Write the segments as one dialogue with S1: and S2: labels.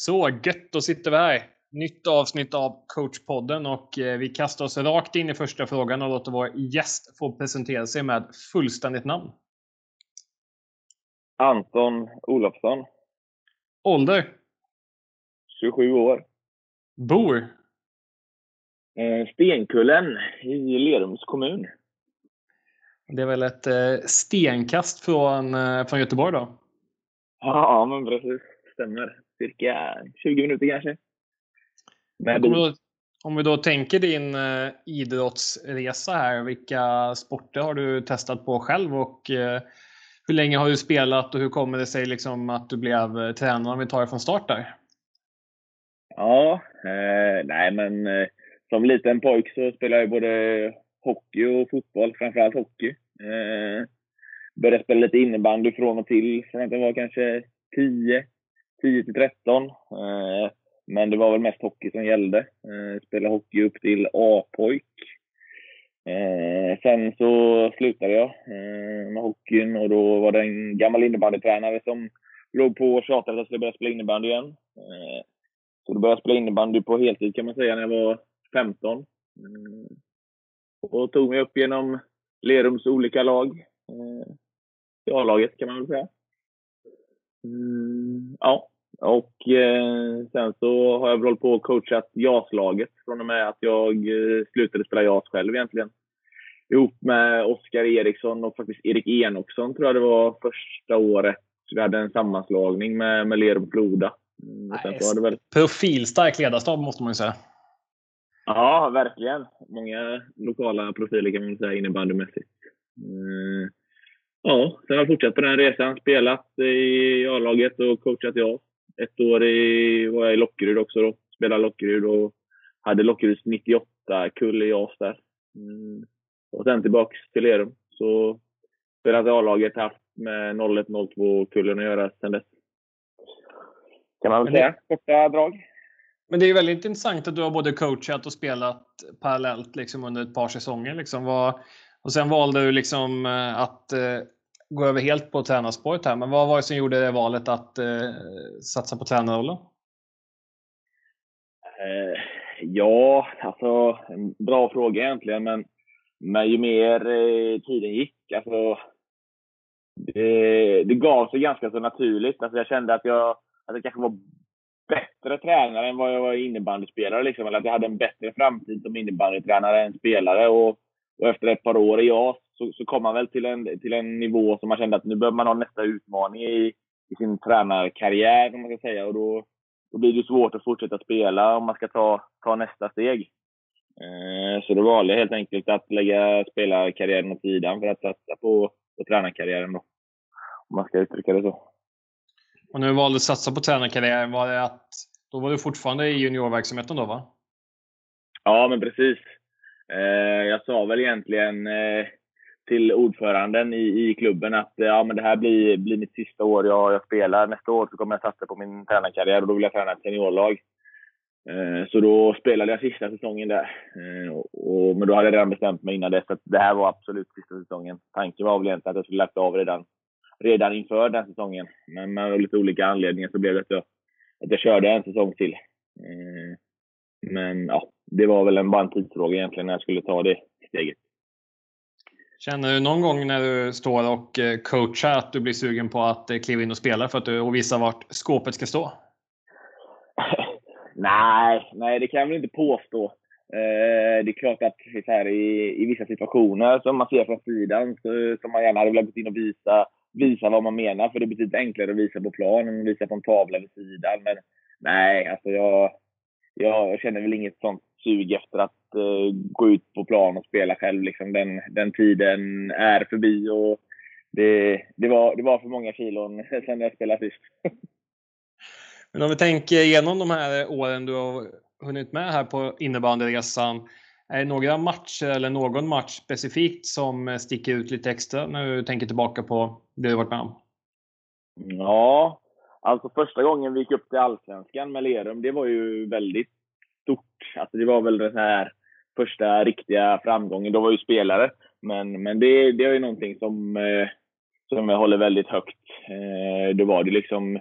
S1: Så gött, då sitter vi här. Nytt avsnitt av coachpodden och eh, vi kastar oss rakt in i första frågan och låter vår gäst få presentera sig med fullständigt namn.
S2: Anton Olofsson.
S1: Ålder?
S2: 27 år.
S1: Bor?
S2: Eh, Stenkullen i Lerums kommun.
S1: Det är väl ett eh, stenkast från, från Göteborg då?
S2: Ja, men precis. Stämmer. Cirka 20 minuter kanske.
S1: Men då, om vi då tänker din uh, idrottsresa här, vilka sporter har du testat på själv och uh, hur länge har du spelat och hur kommer det sig liksom att du blev uh, tränare om vi tar det från start där?
S2: Ja, eh, nej men eh, som liten pojk så spelade jag både hockey och fotboll, framförallt hockey. Eh, började spela lite innebandy från och till från att jag var kanske 10, 10 till 13. Eh, men det var väl mest hockey som gällde. Eh, spelade hockey upp till A-pojk. Eh, sen så slutade jag med hockeyn och då var det en gammal innebandytränare som låg på och tjatade att jag skulle börja spela innebandy igen. Så då började jag spela innebandy på heltid kan man säga när jag var 15. Och tog mig upp genom Lerums olika lag. I A-laget kan man väl säga. Mm, ja, och eh, sen så har jag väl hållit på och coachat JAS-laget från och med att jag eh, slutade spela JAS själv egentligen. Ihop med Oskar Eriksson och faktiskt Erik Enoksson tror jag det var första året. Vi hade en sammanslagning med, med Lerum Floda.
S1: Mm, så väl... Profilstark ledarstab måste man ju säga.
S2: Ja, verkligen. Många lokala profiler kan man säga innebandymässigt. Mm. Ja, sen har jag fortsatt på den resan. Spelat i A-laget och coachat JAS ett år i, var jag i Lockerud också då. Spelade Lockerud och hade Lockeruds 98-kull i JAS där. Mm. Och sen tillbaks till Lerum. Så spelat i A-laget, haft med 01-02-kullen att göra sen dess. Kan man väl säga. Korta drag.
S1: Men det är väldigt intressant att du har både coachat och spelat parallellt liksom under ett par säsonger. Liksom. Var, och sen valde du liksom eh, att eh, gå över helt på tränarspåret här, men vad var det som gjorde det valet att eh, satsa på tränarrollen?
S2: Eh, ja, alltså en bra fråga egentligen, men, men ju mer eh, tiden gick, alltså det, det gav sig ganska så naturligt. Alltså jag kände att jag, att jag kanske var bättre tränare än vad jag var innebandyspelare. Liksom. Eller att jag hade en bättre framtid som innebandytränare än spelare. Och, och efter ett par år i JAS så, så kom man väl till en, till en nivå som man kände att nu behöver man ha nästa utmaning i, i sin tränarkarriär, om man ska säga. Och då, då blir det svårt att fortsätta spela om man ska ta, ta nästa steg. Eh, så då valde jag helt enkelt att lägga spelarkarriären åt sidan för att satsa på, på tränarkarriären då. Om man ska uttrycka det så.
S1: Och när du valde att satsa på tränarkarriären, var det att då var du fortfarande i juniorverksamheten då va?
S2: Ja, men precis. Eh, jag sa väl egentligen eh, till ordföranden i, i klubben att eh, ja, men det här blir, blir mitt sista år jag, jag spelar. Nästa år så kommer jag satsa på min tränarkarriär och då vill jag träna ett seniorlag. Eh, så då spelade jag sista säsongen där. Eh, och, men då hade jag redan bestämt mig innan dess att det här var absolut sista säsongen. Tanken var väl egentligen att jag skulle lagt av redan, redan inför den säsongen. Men med lite olika anledningar så blev det att jag, att jag körde en säsong till. Men ja, det var väl en, bara en tidsfråga egentligen när jag skulle ta det steget.
S1: Känner du någon gång när du står och eh, coachar att du blir sugen på att eh, kliva in och spela för att du och visa vart skåpet ska stå?
S2: nej, nej, det kan jag väl inte påstå. Eh, det är klart att så här, i, i vissa situationer som man ser från sidan så, som man gärna hade velat gå in och visa, visa vad man menar. För det är betydligt enklare att visa på plan än att visa på en tavla vid sidan. Men nej, alltså jag, jag känner väl inget sånt sug efter att uh, gå ut på plan och spela själv. Liksom. Den, den tiden är förbi och det, det, var, det var för många kilon sen jag spelade sist.
S1: Men om vi tänker igenom de här åren du har hunnit med här på innebandyresan. Är det några matcher eller någon match specifikt som sticker ut lite extra när du tänker tillbaka på det du varit med om?
S2: Ja, alltså första gången vi gick upp till Allsvenskan med Lerum, det var ju väldigt stort. Alltså det var väl den här första riktiga framgången. Då var ju spelare. Men, men det, det är ju någonting som, eh, som jag håller väldigt högt. Eh, då var det liksom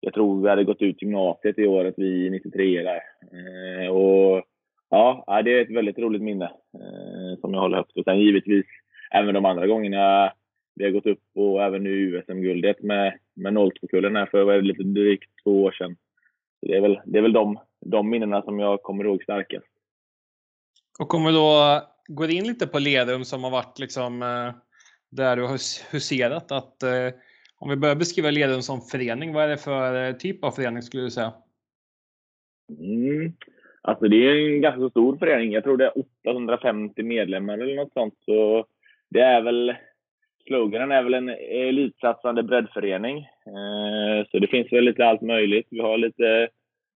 S2: jag tror vi hade gått ut gymnasiet i året, vi 93 där. Eh, och ja, det är ett väldigt roligt minne eh, som jag håller högt. Och sen givetvis även de andra gångerna vi har gått upp och även nu USM-guldet med, med 02-kullen här för lite drygt två år sedan. Så det är väl, det är väl de, de minnena som jag kommer ihåg starkast.
S1: Och kommer då gå in lite på Lerum som har varit liksom eh, där du har huserat. Att, eh, om vi börjar beskriva Lerum som förening, vad är det för eh, typ av förening skulle du säga?
S2: Mm. Alltså det är en ganska stor förening. Jag tror det är 850 medlemmar eller något sånt. Så det är väl sloganen är väl en elitsatsande breddförening. Så det finns väl lite allt möjligt. Vi har lite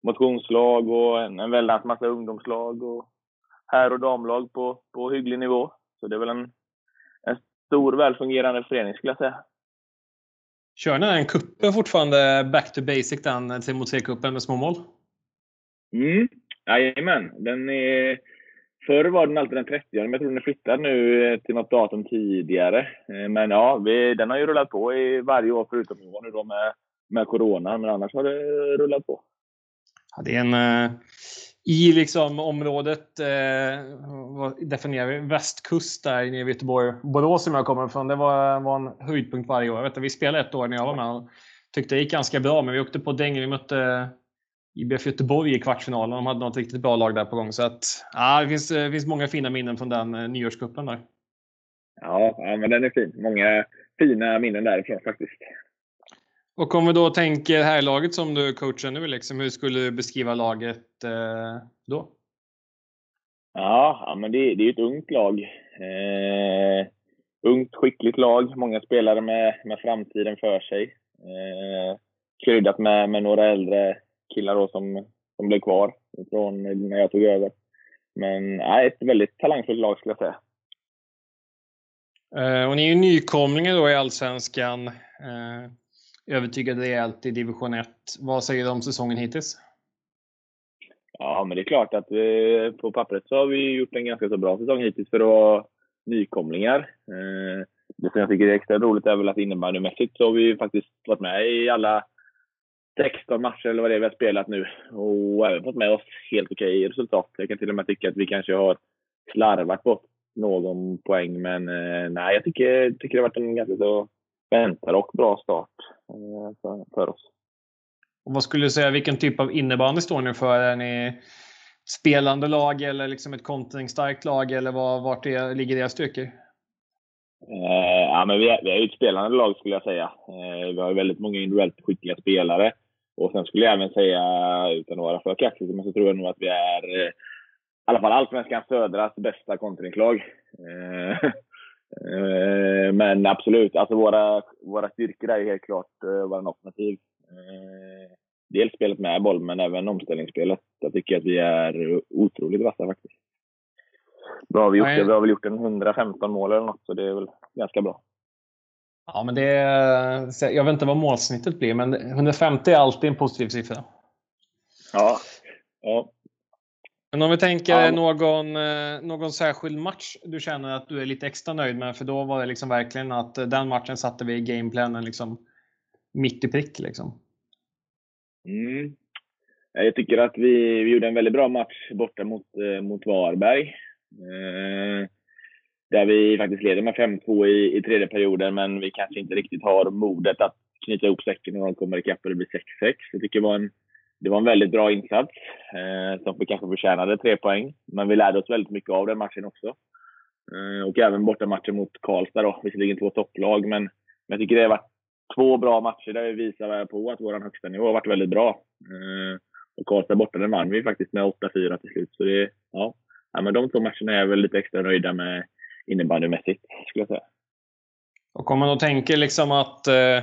S2: motionslag och en, en väldans massa ungdomslag och herr och damlag på, på hygglig nivå. Så det är väl en, en stor välfungerande förening skulle jag säga.
S1: Kör ni den kuppen fortfarande back to basic, den Timothy cupen med småmål?
S2: Mm, jajamän. Den är, förr var den alltid den 30 men jag tror den är flyttad nu till något datum tidigare. Eh, men ja, vi, den har ju rullat på i varje år förutom i år nu då med, med Corona, men annars har det rullat på.
S1: Ja, det är en eh, i liksom området, eh, vad definierar vi, västkust där nere i Göteborg, Borås som jag kommer ifrån, det var, var en höjdpunkt varje år. Jag vet, vi spelade ett år när jag var med och tyckte det gick ganska bra, men vi åkte på däng. Vi mötte IBF Göteborg i kvartsfinalen. De hade något riktigt bra lag där på gång. Så att, ja, det finns, det finns många fina minnen från den eh, nyårscupen där.
S2: Ja, ja, men den är fin. Många fina minnen därifrån faktiskt.
S1: Och om vi då tänker här laget som du coachar nu, liksom, hur skulle du beskriva laget eh, då?
S2: Ja, men det, det är ett ungt lag. Eh, ungt, skickligt lag. Många spelare med, med framtiden för sig. Eh, kryddat med, med några äldre killar då som, som blev kvar från när jag tog över. Men ja, ett väldigt talangfullt lag skulle jag säga.
S1: Eh, och ni är ju nykomlingar då i Allsvenskan. Eh, övertygade rejält i division 1. Vad säger du om säsongen hittills?
S2: Ja, men det är klart att vi, på pappret så har vi gjort en ganska så bra säsong hittills för att vara nykomlingar. Eh, det som jag tycker är extra roligt är väl att innebandymässigt så har vi faktiskt varit med i alla 16 matcher eller vad det är vi har spelat nu och även fått med oss helt okej resultat. Jag kan till och med tycka att vi kanske har slarvat bort någon poäng, men eh, nej, jag tycker, tycker det har varit en ganska så väntad och bra start för, för oss.
S1: Och vad skulle du säga, vilken typ av innebandy står ni för? Är ni spelande lag eller liksom ett kontringsstarkt lag eller var, vart är, ligger era styrkor?
S2: Eh, ja, men vi, är, vi är ett spelande lag skulle jag säga. Eh, vi har väldigt många individuellt skickliga spelare. Och sen skulle jag även säga, utan att vara för kaxig, men så tror jag nog att vi är eh, i alla fall Allsvenskan Södras bästa kontringslag. Eh, Eh, men absolut, alltså våra, våra styrkor är helt klart eh, vår offensiv. Eh, dels spelet med boll, men även omställningsspelet. Jag tycker att vi är otroligt vassa faktiskt. Bra har vi gjort det. Vi har väl gjort en 115 mål eller något, så det är väl ganska bra.
S1: Ja, men det är, jag vet inte vad målsnittet blir, men 150 är alltid en positiv siffra.
S2: Ja. ja.
S1: Men om vi tänker ja. någon, eh, någon särskild match du känner att du är lite extra nöjd med, för då var det liksom verkligen att den matchen satte vi i gameplanen liksom mitt i prick. Liksom.
S2: Mm. Jag tycker att vi, vi gjorde en väldigt bra match borta mot, eh, mot Varberg. Eh, där vi faktiskt leder med 5-2 i, i tredje perioden, men vi kanske inte riktigt har modet att knyta ihop säcken när de kommer ikapp och det blir 6-6. Jag tycker det var en det var en väldigt bra insats eh, som vi kanske förtjänade tre poäng. Men vi lärde oss väldigt mycket av den matchen också. Eh, och även bortamatchen mot Karlstad då. Visserligen två topplag, men, men jag tycker det har varit två bra matcher där vi visar på att vår högsta nivå har varit väldigt bra. Eh, och Karlstad borta, den vann vi faktiskt med 8-4 till slut. Så det, ja. ja, men de två matcherna är jag väl lite extra nöjda med innebandymässigt, skulle jag säga.
S1: Och om man då tänker liksom att eh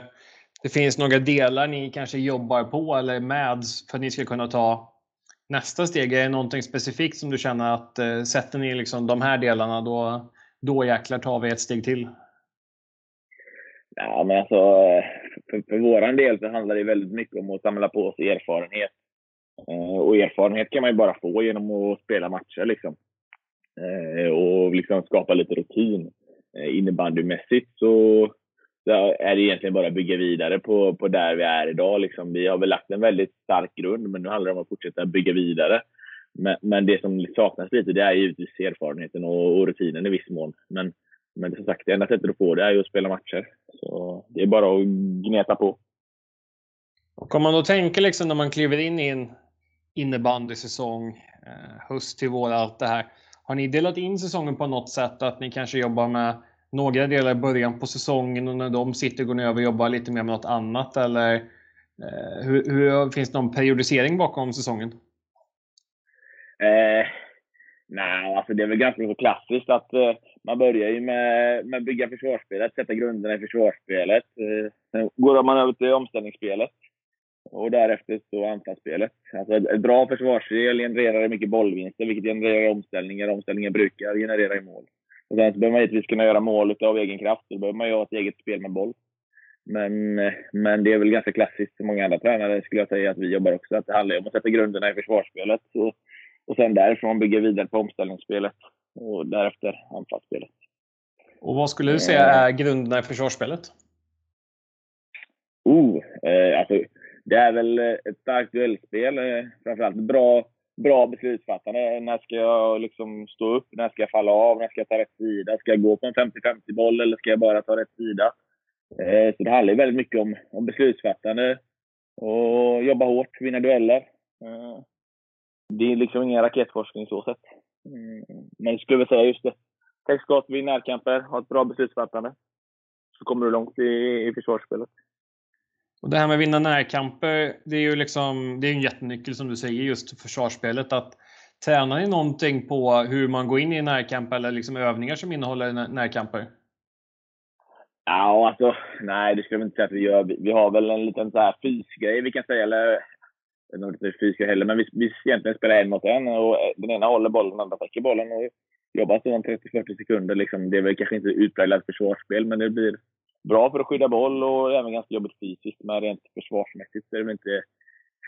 S1: det finns några delar ni kanske jobbar på eller med för att ni ska kunna ta nästa steg? Är det någonting specifikt som du känner att eh, sätter ni liksom de här delarna då, då jäklar tar vi ett steg till?
S2: Ja, men alltså, för, för vår del så handlar det väldigt mycket om att samla på sig erfarenhet. Eh, och erfarenhet kan man ju bara få genom att spela matcher. Liksom. Eh, och liksom skapa lite rutin. Eh, innebandymässigt så är det egentligen bara att bygga vidare på, på där vi är idag. Liksom. Vi har väl lagt en väldigt stark grund, men nu handlar det om att fortsätta bygga vidare. Men, men det som saknas lite, det är givetvis erfarenheten och, och rutinen i viss mån. Men, men som sagt, det enda sättet att få det är ju att spela matcher. Så det är bara att gneta på.
S1: Och om man då tänker liksom när man kliver in i en innebandysäsong, eh, höst till vår, allt det här. Har ni delat in säsongen på något sätt? Att ni kanske jobbar med några delar i början på säsongen och när de sitter går ni över och jobbar lite mer med något annat? Eller eh, hur, hur, finns det någon periodisering bakom säsongen?
S2: Eh, nej, alltså det är väl ganska så klassiskt att eh, man börjar ju med, med bygga försvarsspelet, sätta grunderna i försvarsspelet. Eh, sen går man över till omställningsspelet och därefter så anfallsspelet. Alltså ett, ett bra försvarsspel genererar mycket bollvinster, vilket genererar omställningar. Omställningar brukar generera i mål. Och sen så behöver man givetvis kunna göra mål av egen kraft. Då behöver man ju ha ett eget spel med boll. Men, men det är väl ganska klassiskt för många andra tränare skulle jag säga att vi jobbar också. Att det handlar om att sätta grunderna i försvarsspelet. Och, och sen därifrån bygga vidare på omställningsspelet. Och därefter anfallsspelet.
S1: Och vad skulle du säga är grunderna i försvarsspelet?
S2: Oh, eh, alltså, det är väl ett starkt duellspel. Eh, framförallt bra bra beslutsfattande. När ska jag liksom stå upp? När ska jag falla av? När ska jag ta rätt sida? Ska jag gå på en 50-50 boll eller ska jag bara ta rätt sida? Eh, så det handlar väldigt mycket om, om beslutsfattande och jobba hårt, vinna dueller. Eh, det är liksom ingen raketforskning så sett. Mm, men jag skulle väl säga just det. Täck skott, vinn närkamper, ha ett bra beslutsfattande. Så kommer du långt i, i försvarsspelet.
S1: Och det här med att vinna närkamper, det är ju liksom, det är en jättenyckel som du säger just för försvarsspelet. Att tränar ni någonting på hur man går in i närkamp eller liksom övningar som innehåller närkamper?
S2: Ja, alltså nej, det skulle jag inte säga att vi gör. Vi har väl en liten så här fysgrej vi kan säga, eller jag vet inte om fysgrej heller, men vi, vi egentligen spelar en mot en och eh, den ena håller bollen, den andra täcker bollen och jobbar så 30-40 sekunder. Liksom. Det är väl kanske inte utpräglat försvarsspel, men det blir bra för att skydda boll och även ganska jobbigt fysiskt. Men rent försvarsmässigt så är det väl inte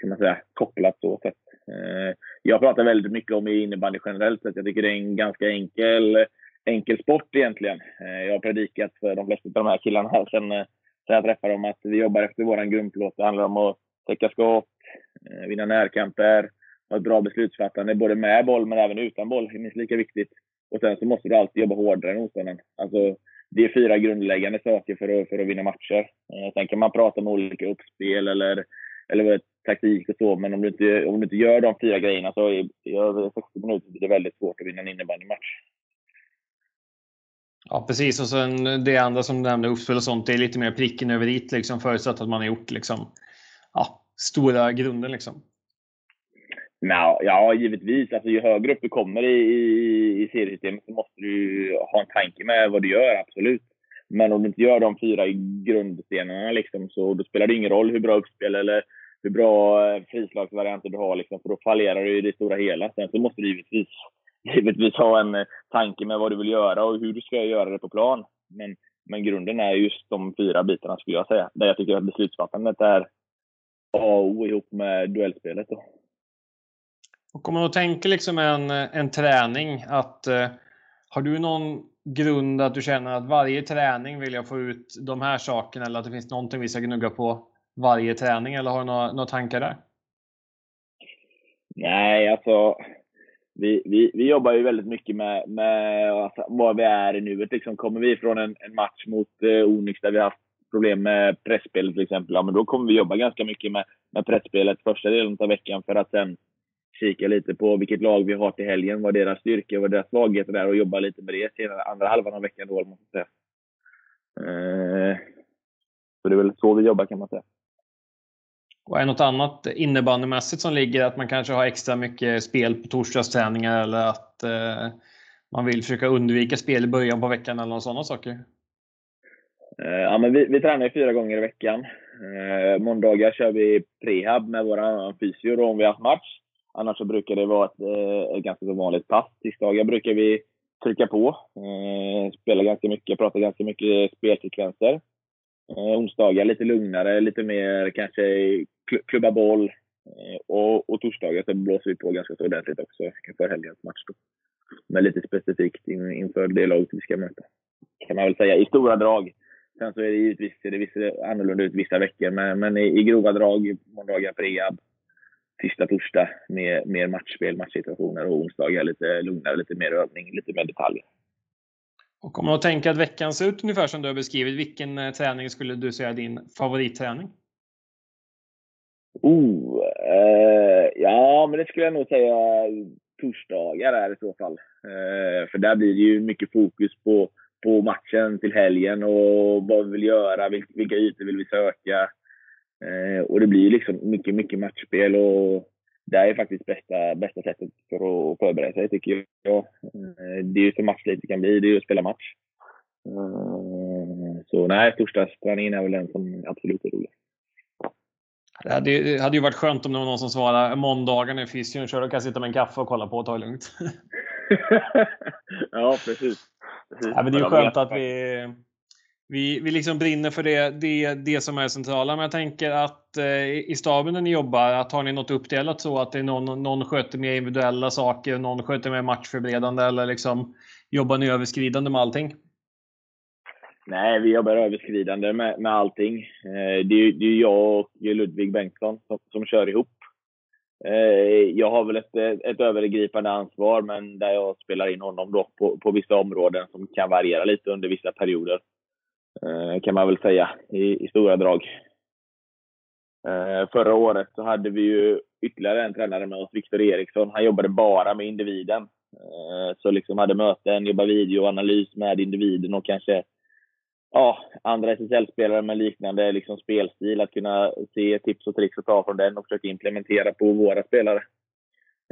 S2: ska man säga, kopplat så sätt. Eh, jag pratar väldigt mycket om innebandy generellt sett. Jag tycker det är en ganska enkel, enkel sport egentligen. Eh, jag har predikat för de flesta av de här killarna här sen, eh, sen jag träffade dem att vi jobbar efter vår grundplåt. Det handlar om att täcka skott, vinna närkamper, ha ett bra beslutsfattande både med boll men även utan boll. Det är minst lika viktigt. Och sen så måste du alltid jobba hårdare än motståndaren. Alltså, det är fyra grundläggande saker för att, för att vinna matcher. Eh, sen kan man prata om olika uppspel eller, eller taktik och så, men om du, inte, om du inte gör de fyra grejerna så i, i över 60 minuter blir det väldigt svårt att vinna en innebandymatch.
S1: Ja, precis. Och sen det andra som du nämnde, uppspel och sånt, det är lite mer pricken över dit, liksom, förutsatt att man har gjort liksom, ja, stora grunden. Liksom.
S2: No, ja, givetvis. Alltså, ju högre upp du kommer i, i, i seriesystemet så måste du ha en tanke med vad du gör, absolut. Men om du inte gör de fyra grundstenarna, liksom, så då spelar det ingen roll hur bra uppspel eller hur bra eh, frislagsvarianter du har, liksom, för då fallerar du i det stora hela. Sen så måste du givetvis, givetvis ha en eh, tanke med vad du vill göra och hur du ska göra det på plan. Men, men grunden är just de fyra bitarna, skulle jag säga. Där jag tycker att beslutsfattandet är A och O ihop med duellspelet. Då.
S1: Och om man tänker liksom en, en träning, att eh, har du någon grund att du känner att varje träning vill jag få ut de här sakerna eller att det finns någonting vi ska gnugga på varje träning eller har du några, några tankar där?
S2: Nej, alltså vi, vi, vi jobbar ju väldigt mycket med, med alltså, var vi är i nuet. Liksom, kommer vi från en, en match mot eh, Onyx där vi haft problem med pressspelet till exempel, ja, men då kommer vi jobba ganska mycket med, med pressspelet första delen av veckan för att sen kika lite på vilket lag vi har till helgen, vad deras styrkor och vad deras svagheter är och jobba lite med det senare, andra halvan av veckan. Då, man säga. Eh, så det är väl så vi jobbar kan man säga.
S1: Och är något annat innebandymässigt som ligger att man kanske har extra mycket spel på torsdagsträningar eller att eh, man vill försöka undvika spel i början på veckan eller sådana saker?
S2: Eh, ja, men vi, vi tränar fyra gånger i veckan. Eh, måndagar kör vi prehab med vår fysio om vi har haft match. Annars så brukar det vara ett, eh, ett ganska så vanligt pass. Tisdagar brukar vi trycka på, eh, spela ganska mycket, prata ganska mycket spelsekvenser. Eh, onsdagar lite lugnare, lite mer kanske klubba boll. Och, och torsdagar så blåser vi på ganska så ordentligt också inför helgens match. Då. Men lite specifikt in, inför det laget vi ska möta. Kan man väl säga i stora drag. Sen så är det givetvis ser det vissa, annorlunda ut vissa veckor, men, men i, i grova drag, måndagar preab, tisdag, torsdag mer, mer matchspel, matchsituationer och onsdagar lite lugnare, lite mer övning, lite mer detaljer.
S1: Och om man tänker att veckan ser ut ungefär som du har beskrivit, vilken eh, träning skulle du säga är din favoritträning?
S2: Oh, eh, ja, men det skulle jag nog säga torsdagar är i så fall. Eh, för där blir det ju mycket fokus på, på matchen till helgen och vad vi vill göra, vilka ytor vill vi söka. Eh, och det blir liksom mycket, mycket matchspel och det är faktiskt bästa, bästa sättet för att förbereda sig, tycker jag. Eh, det är ju så matchligt det kan bli, det är ju att spela match. Eh, så nej, torsdagsträningen är väl den som absolut är roligast.
S1: Det hade, ju, det hade ju varit skönt om det var någon som svarade måndagen är fysion kör och kan sitta med en kaffe och kolla på och ta det lugnt.
S2: ja, precis.
S1: precis. Ja, men det är ju skönt att vi, vi, vi liksom brinner för det, det, det som är centrala. Men jag tänker att eh, i staben när ni jobbar, att har ni något uppdelat så att det är någon, någon sköter mer individuella saker, någon sköter mer matchförberedande eller liksom jobbar ni överskridande med allting?
S2: Nej, vi jobbar överskridande med, med allting. Eh, det, är, det är jag och Ludvig Bengtsson som, som kör ihop. Eh, jag har väl ett, ett övergripande ansvar, men där jag spelar in honom då på, på vissa områden som kan variera lite under vissa perioder. Eh, kan man väl säga i, i stora drag. Eh, förra året så hade vi ju ytterligare en tränare med oss, Viktor Eriksson. Han jobbade bara med individen. Eh, så liksom hade möten, jobbade videoanalys med individen och kanske ja, andra SSL-spelare med liknande liksom spelstil. Att kunna se tips och tricks och ta från den och försöka implementera på våra spelare.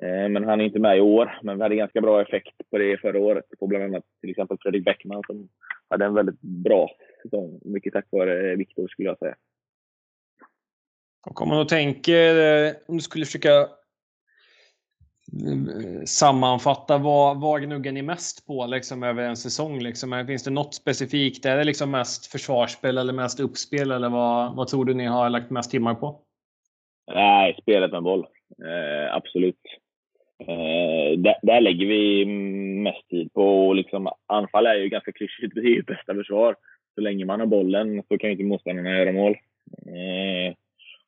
S2: Men han är inte med i år, men vi hade ganska bra effekt på det förra året. På bland annat till exempel Fredrik Bäckman som hade en väldigt bra säsong. Mycket tack vare Viktor skulle jag säga.
S1: Och om man då tänker, eh, om du skulle försöka eh, sammanfatta, vad, vad gnuggar ni mest på liksom, över en säsong? Liksom? Finns det något specifikt? Är det liksom mest försvarsspel eller mest uppspel? Eller vad, vad tror du ni har lagt mest timmar på?
S2: Nej, spelet med boll. Eh, absolut. Eh, där, där, lägger vi mest tid på. Liksom, anfall är ju ganska klyschigt. Det är ju bästa försvar så länge man har bollen så kan ju inte motståndarna göra mål. Eh,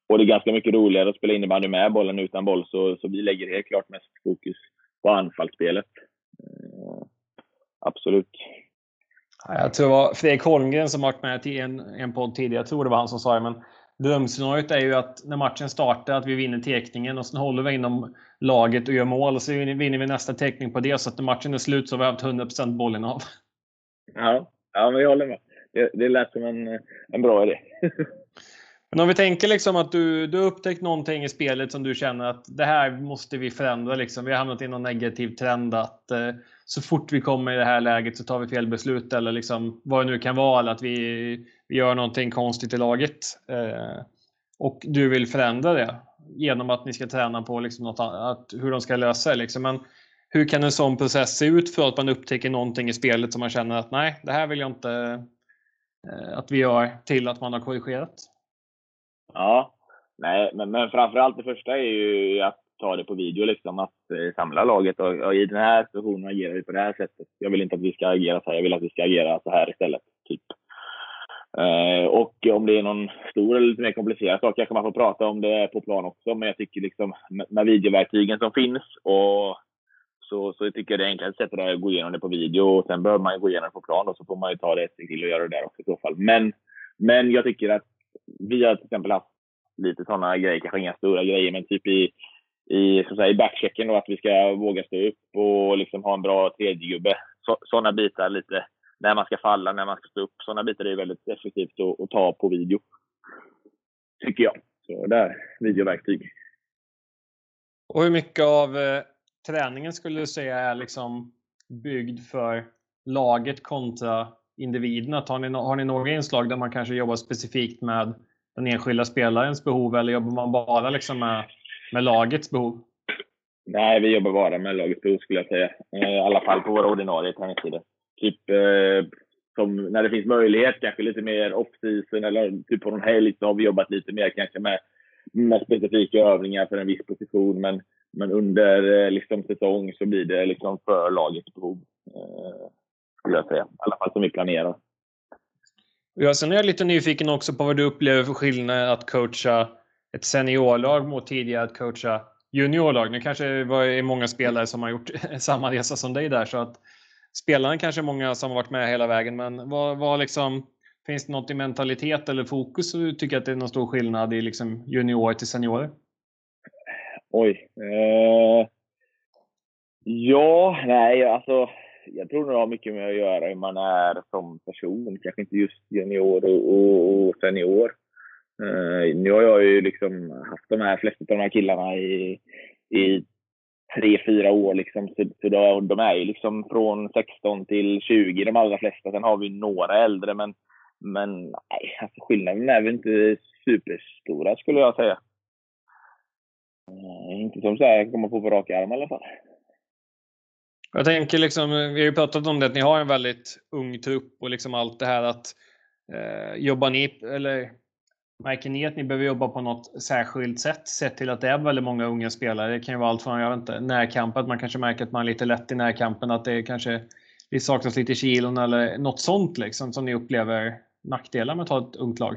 S2: och det är ganska mycket roligare att spela innebandy med bollen utan boll, så, så vi lägger helt klart mest fokus på anfallsspelet. Eh, absolut.
S1: Jag tror det var Fredrik Holmgren som varit med i en, en podd tidigare. Jag tror det var han som sa det. Men drömscenariot är ju att när matchen startar att vi vinner teckningen och sen håller vi inom laget och gör mål och så vinner vi nästa teckning på det så att när matchen är slut så har vi haft 100% bollen av.
S2: Ja, ja men jag håller med det, det lät som en, en bra idé.
S1: Men om vi tänker liksom att du, du upptäckt någonting i spelet som du känner att det här måste vi förändra. Liksom. Vi har hamnat i någon negativ trend att eh, så fort vi kommer i det här läget så tar vi fel beslut eller liksom, vad det nu kan vara. Eller att vi, vi gör någonting konstigt i laget. Eh, och du vill förändra det genom att ni ska träna på liksom något annat, hur de ska lösa det. Liksom. Men hur kan en sån process se ut för att man upptäcker någonting i spelet som man känner att nej, det här vill jag inte Eh, att vi gör till att man har korrigerat?
S2: Ja, nej, men, men framförallt det första är ju att ta det på video, liksom, att eh, samla laget. Och, och, i den här situationen agerar vi på det här sättet. Jag vill inte att vi ska agera så här, jag vill att vi ska agera så här istället. Typ. Eh, och om det är någon stor eller lite mer komplicerad sak kanske man får prata om det på plan också. Men jag tycker liksom med, med videoverktygen som finns och så, så jag tycker jag det enklaste sättet är att gå igenom det på video och sen behöver man gå igenom det på plan och så får man ju ta det ett steg till och göra det där också i så fall. Men, men jag tycker att vi har till exempel haft lite sådana grejer, kanske inga stora grejer, men typ i, i, så säga, i backchecken då, att vi ska våga stå upp och liksom ha en bra tredjegubbe. Sådana bitar lite, när man ska falla, när man ska stå upp. Sådana bitar är väldigt effektivt att, att ta på video. Tycker jag. Så där, videoverktyg.
S1: Och hur mycket av eh, träningen skulle du säga är liksom byggd för laget kontra individerna? Har ni, har ni några inslag där man kanske jobbar specifikt med den enskilda spelarens behov eller jobbar man bara liksom med, med lagets behov?
S2: Nej, vi jobbar bara med lagets behov skulle jag säga. Eh, I alla fall på våra ordinarie träningstider. Typ eh, som när det finns möjlighet, kanske lite mer off-season eller typ på någon helg så har vi jobbat lite mer kanske med, med specifika övningar för en viss position. Men men under eh, liksom, säsong så blir det liksom för lagets behov. Eh, skulle jag säga. I alla fall som vi planerar.
S1: Ja, sen är jag lite nyfiken också på vad du upplever för skillnad att coacha ett seniorlag mot tidigare att coacha juniorlag. Nu kanske det är många spelare som har gjort samma resa som dig där så att spelarna kanske är många som har varit med hela vägen. Men vad, vad liksom, finns det något i mentalitet eller fokus du tycker att det är någon stor skillnad i liksom junior till seniorer?
S2: Oj. Eh, ja, nej, alltså jag tror det har mycket med att göra hur man är som person. Kanske inte just junior och, och, och senior. Eh, nu har jag ju liksom haft de här flesta av de här killarna i, i tre, fyra år. Liksom. Så, så då, de är ju liksom från 16 till 20, de allra flesta. Sen har vi några äldre, men, men nej, alltså skillnaden är väl inte superstora skulle jag säga. Uh, inte som så här, jag kommer på på rak arm i alla fall.
S1: Jag tänker liksom, vi har ju pratat om det, att ni har en väldigt ung trupp och liksom allt det här att eh, jobbar ni, eller märker ni att ni behöver jobba på något särskilt sätt sett till att det är väldigt många unga spelare? Det kan ju vara allt från, jag vet inte, närkamp, att man kanske märker att man är lite lätt i närkampen, att det kanske det saknas lite kilon eller något sånt liksom som ni upplever nackdelar med att ha ett ungt lag?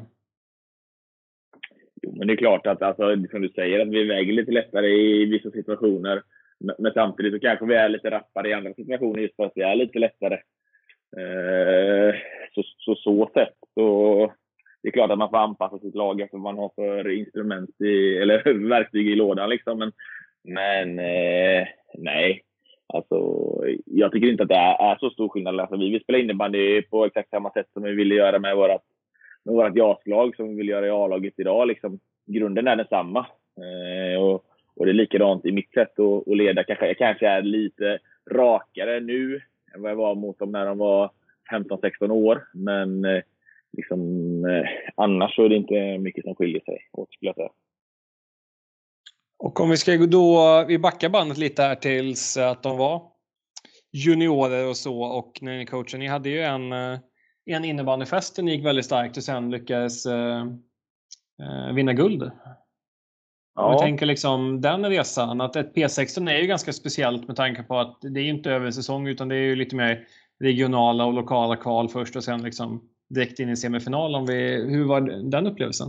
S2: Men det är klart att, alltså, som du säger, att vi väger lite lättare i vissa situationer. Men samtidigt så kanske vi är lite rappare i andra situationer just för att vi är lite lättare. Eh, så, så så sätt så det är klart att man får anpassa sitt lag efter vad man har för instrument i, eller verktyg i lådan liksom. Men, men eh, nej. Alltså, jag tycker inte att det är, är så stor skillnad. Alltså, vi vill spela innebandy på exakt samma sätt som vi ville göra med vårt med vårt JAS-lag som vi vill göra i A-laget idag. Liksom, grunden är densamma. Eh, och, och det är likadant i mitt sätt att, att leda. Kanske, jag kanske är lite rakare nu än vad jag var mot dem när de var 15-16 år. Men eh, liksom, eh, annars så är det inte mycket som skiljer sig åt skulle jag säga.
S1: Och om vi ska då, vi backar bandet lite här tills eh, att de var juniorer och så och när ni coachade, ni hade ju en, eh, en innebandyfest ni gick väldigt starkt och sen lyckades eh, vinna guld. Ja. Om vi tänker liksom den resan, att ett P16 är ju ganska speciellt med tanke på att det är inte över säsong utan det är ju lite mer regionala och lokala kval först och sen liksom direkt in i semifinal. Om vi, hur var den upplevelsen?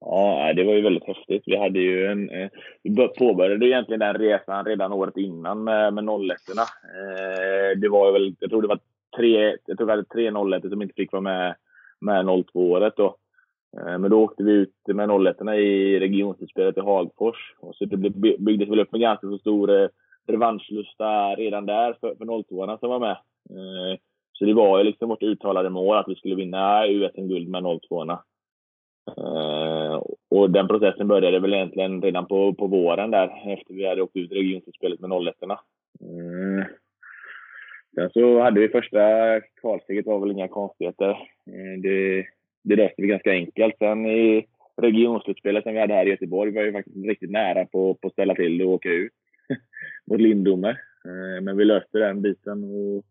S2: Ja, det var ju väldigt häftigt. Vi hade ju en, eh, vi påbörjade egentligen den resan redan året innan med, med 01 eh, Det var väl, jag tror det var tre, jag tror vi hade tre 01 som inte fick vara med, med 02-året då. Eh, men då åkte vi ut med 01 i regionslutspelet i Hagfors. Och så det byggdes väl upp en ganska så stor eh, revanschlusta redan där för, för 02 som var med. Eh, så det var ju liksom vårt uttalade mål att vi skulle vinna U1-guld med 02 uh, Och den processen började väl egentligen redan på, på våren där efter vi hade åkt ut regionslutspelet med 01 mm. Sen så hade vi första kvalsteget var väl inga konstigheter. Det, det löste vi ganska enkelt. Sen i regionslutspelet som vi hade här i Göteborg var vi faktiskt riktigt nära på, på att ställa till det och åka ut mot Lindome. Eh, men vi löste den biten och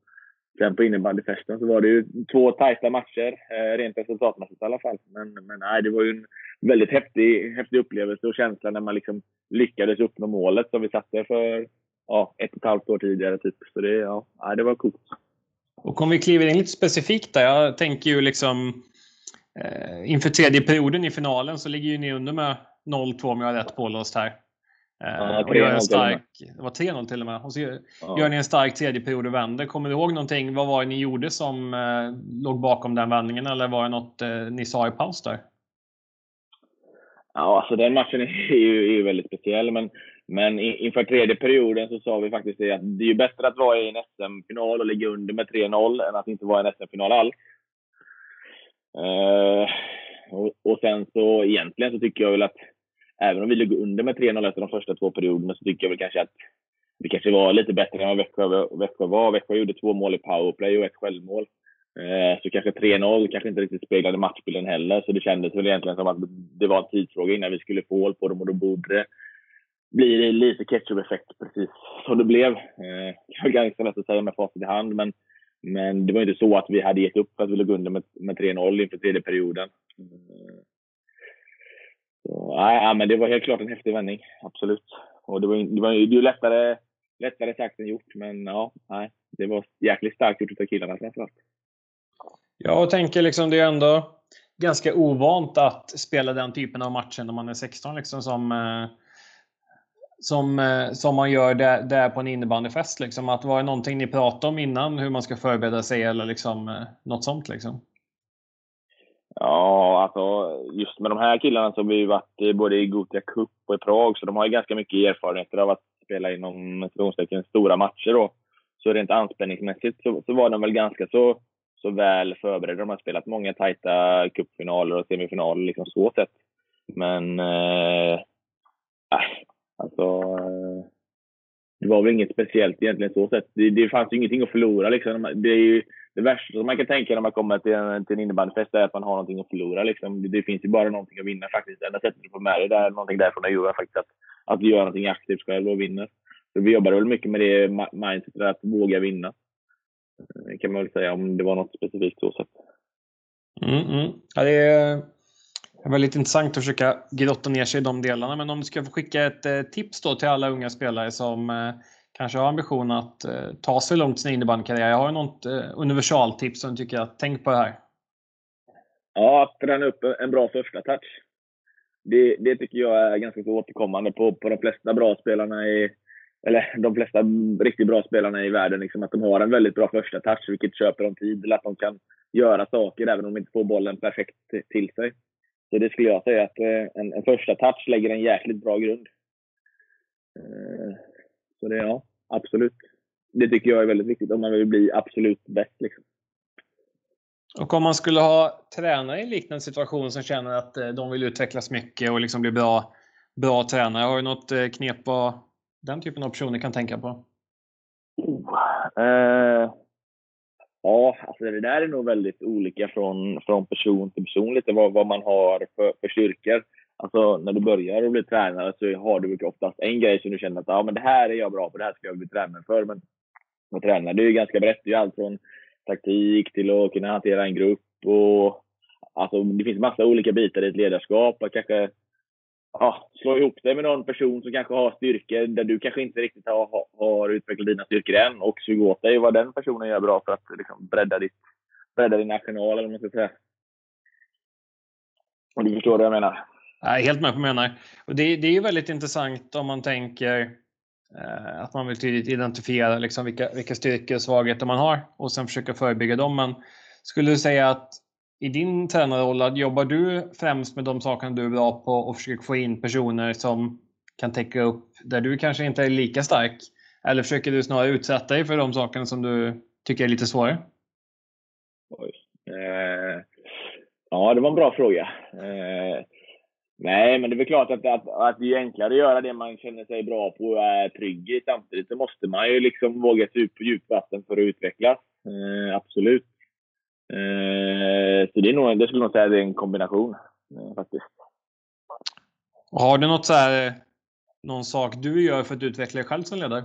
S2: Sen på innebandyfesten så var det ju två tajta matcher, eh, rent resultatmässigt i alla fall. Men, men nej, det var ju en väldigt häftig, häftig upplevelse och känsla när man liksom lyckades uppnå målet som vi satte för ja, ett och ett halvt år tidigare. Typ. Så det, ja, det var coolt.
S1: Och om vi kliver in lite specifikt där. Jag tänker ju liksom eh, inför tredje perioden i finalen så ligger ju ni under med 0-2 om jag har rätt pålåst här. Ja, och gör en stark, det var 3-0 till och med. Och så ja. gör ni en stark tredje period och vänder. Kommer du ihåg någonting? Vad var det ni gjorde som eh, låg bakom den vändningen? Eller var det något eh, ni sa i paus där?
S2: Ja, alltså den matchen är ju, är ju väldigt speciell. Men, men inför tredje perioden så sa vi faktiskt det att det är ju bättre att vara i en SM-final och ligga under med 3-0 än att inte vara i en SM-final alls. Uh, och, och sen så egentligen så tycker jag väl att även om vi låg under med 3-0 efter de första två perioderna så tycker jag väl kanske att vi kanske var lite bättre än vad Växjö, Växjö var. Växjö gjorde två mål i powerplay och ett självmål. Eh, så kanske 3-0 kanske inte riktigt speglade matchbilden heller. Så det kändes väl egentligen som att det var en tidsfråga innan vi skulle få hål på dem och då borde det bli lite ketchup-effekt precis som det blev. Eh, det var ganska lätt att säga med facit i hand, men, men det var inte så att vi hade gett upp att vi låg under med, med 3-0 inför tredje perioden. Så, nej, men det var helt klart en häftig vändning. Absolut. Och det var, det var ju lättare, lättare sagt än gjort, men ja, nej, det var jäkligt starkt gjort av killarna framförallt.
S1: Jag tänker liksom det är ändå ganska ovant att spela den typen av matcher när man är 16 liksom som eh, som, eh, som man gör där, där på en innebandyfest. Liksom. Att var det någonting ni pratade om innan hur man ska förbereda sig eller liksom, eh, något sånt? Liksom?
S2: Ja, alltså just med de här killarna så har vi varit eh, både i Gothia Cup och i Prag, så de har ju ganska mycket erfarenheter av att spela inom stora matcher. Då. Så rent anspänningsmässigt så, så var de väl ganska så, så väl förberedda. De har spelat många tajta cupfinaler och semifinaler liksom så sett. Men eh, äh, alltså, eh, det var väl inget speciellt egentligen så sett. Det, det fanns ju ingenting att förlora liksom. Det är ju det värsta som man kan tänka när man kommer till en, till en innebandyfest är att man har någonting att förlora. Liksom. Det, det, finns ju bara någonting att vinna faktiskt. enda sättet du får med dig där, någonting därifrån är ju faktiskt att, att du gör någonting aktivt själv och vinner. Så vi jobbade väl mycket med det mindsetet att våga vinna. Det kan man väl säga om det var något specifikt så sett.
S1: Mm, mm. Ja, det är det var lite intressant att försöka grotta ner sig i de delarna. Men om du ska få skicka ett eh, tips då till alla unga spelare som eh, kanske har ambition att eh, ta sig långt i sin innebandykarriär. Jag har något universaltips som du tycker att tänk på det här.
S2: Ja, att träna upp en bra första touch. Det, det tycker jag är ganska så återkommande på, på de flesta bra spelarna i, eller de flesta riktigt bra spelarna i världen. Liksom att de har en väldigt bra första touch, vilket köper dem tid. Eller att de kan göra saker även om de inte får bollen perfekt till sig. Så det skulle jag säga att eh, en, en första touch lägger en jäkligt bra grund. Eh, så det, ja, absolut. Det tycker jag är väldigt viktigt om man vill bli absolut bäst. Liksom.
S1: Och om man skulle ha tränare i en liknande situation som känner att eh, de vill utvecklas mycket och liksom bli bra, bra tränare. Har du något knep på den typen av personer kan tänka på?
S2: Oh, eh, ja, alltså det där är nog väldigt olika från, från person till person, lite vad, vad man har för, för styrkor. Alltså när du börjar och blir tränare så har du oftast en grej som du känner att ja, men det här är jag bra på, det här ska jag bli tränare för. Men att träna, det är ju ganska brett. Det är allt från taktik till att kunna hantera en grupp. Och, alltså, det finns massa olika bitar i ett ledarskap. Att kanske ja, slå ihop dig med någon person som kanske har styrkor där du kanske inte riktigt har, har utvecklat dina styrkor än och suga åt dig vad den personen gör bra för att liksom, bredda, ditt, bredda din arsenal, eller vad man ska säga. Om du förstår vad jag menar?
S1: Jag är helt med på vad du menar. Och det, det är ju väldigt intressant om man tänker eh, att man vill tydligt identifiera liksom vilka, vilka styrkor och svagheter man har och sen försöka förebygga dem. Men skulle du säga att i din tränarroll, jobbar du främst med de sakerna du är bra på och försöker få in personer som kan täcka upp där du kanske inte är lika stark? Eller försöker du snarare utsätta dig för de sakerna som du tycker är lite svårare?
S2: Oj. Eh, ja, det var en bra fråga. Eh, Nej, men det är väl klart att, att, att det är enklare att göra det man känner sig bra på och är trygg i. Samtidigt så måste man ju liksom våga sig ut på djupt vatten för att utvecklas. Eh, absolut. Eh, Eh, så det, är nog, det skulle nog säga det är en kombination eh, faktiskt.
S1: Har du något så här, någon sak du gör för att utveckla dig själv som ledare?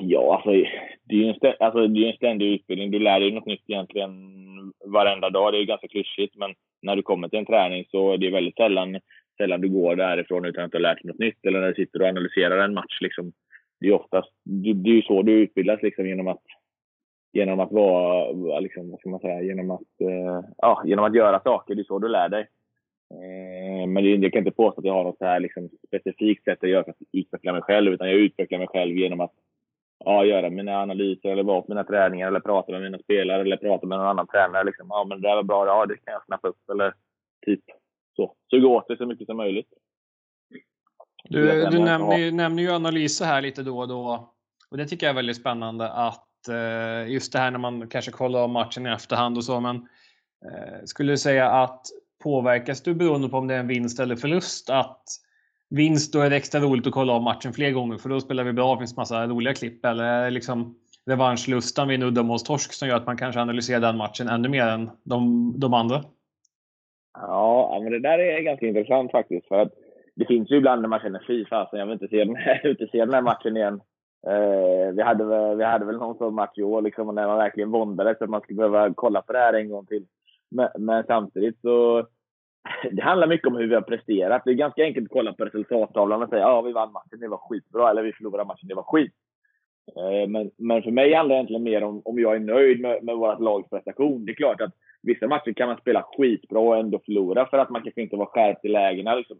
S2: Ja, alltså det är ju en, stä, alltså, en ständig utbildning. Du lär dig något nytt egentligen varenda dag. Det är ganska klyschigt, men när du kommer till en träning så är det väldigt sällan, sällan du går därifrån utan att du har lärt dig något nytt. Eller när du sitter och analyserar en match. Liksom. Det är oftast det är så du utbildas liksom, genom att genom att vara, liksom, vad ska man säga, genom att, eh, ja, genom att göra saker. Det är så du lär dig. Eh, men det, jag kan inte påstå att jag har något så här liksom, specifikt sätt att göra för att utveckla mig själv, utan jag utvecklar mig själv genom att ja, göra mina analyser eller vara på mina träningar eller prata med mina spelare eller prata med någon annan tränare. Liksom. Ja, men det där var bra. Ja, det kan jag snappa upp. Eller typ så. Suga åt det så mycket som möjligt.
S1: Du, du nämner, nämner ju analyser här lite då och då. Och det tycker jag är väldigt spännande att Eh, just det här när man kanske kollar av matchen i efterhand och så. Men eh, skulle du säga att påverkas du beroende på om det är en vinst eller förlust? Att vinst, då är det extra roligt att kolla av matchen fler gånger för då spelar vi bra. Det finns massa roliga klipp. Eller är det liksom revanschlustan vid en uddamålstorsk som gör att man kanske analyserar den matchen ännu mer än de, de andra?
S2: Ja, men det där är ganska intressant faktiskt. För att det finns ju ibland när man känner fy fasen, jag vill inte se den här, inte se den här matchen igen. Eh, vi, hade, vi hade väl någon sån match i år liksom, när man verkligen våndades att man skulle behöva kolla på det här en gång till. Men, men samtidigt så det handlar mycket om hur vi har presterat. Det är ganska enkelt att kolla på resultattavlan och säga ja, vi vann matchen, det var skitbra. Eller vi förlorade matchen, det var skit. Eh, men, men för mig handlar det egentligen mer om om jag är nöjd med, med vårt lags prestation. Det är klart att vissa matcher kan man spela skitbra och ändå förlora för att man kanske inte var skärpt i lägena. Liksom.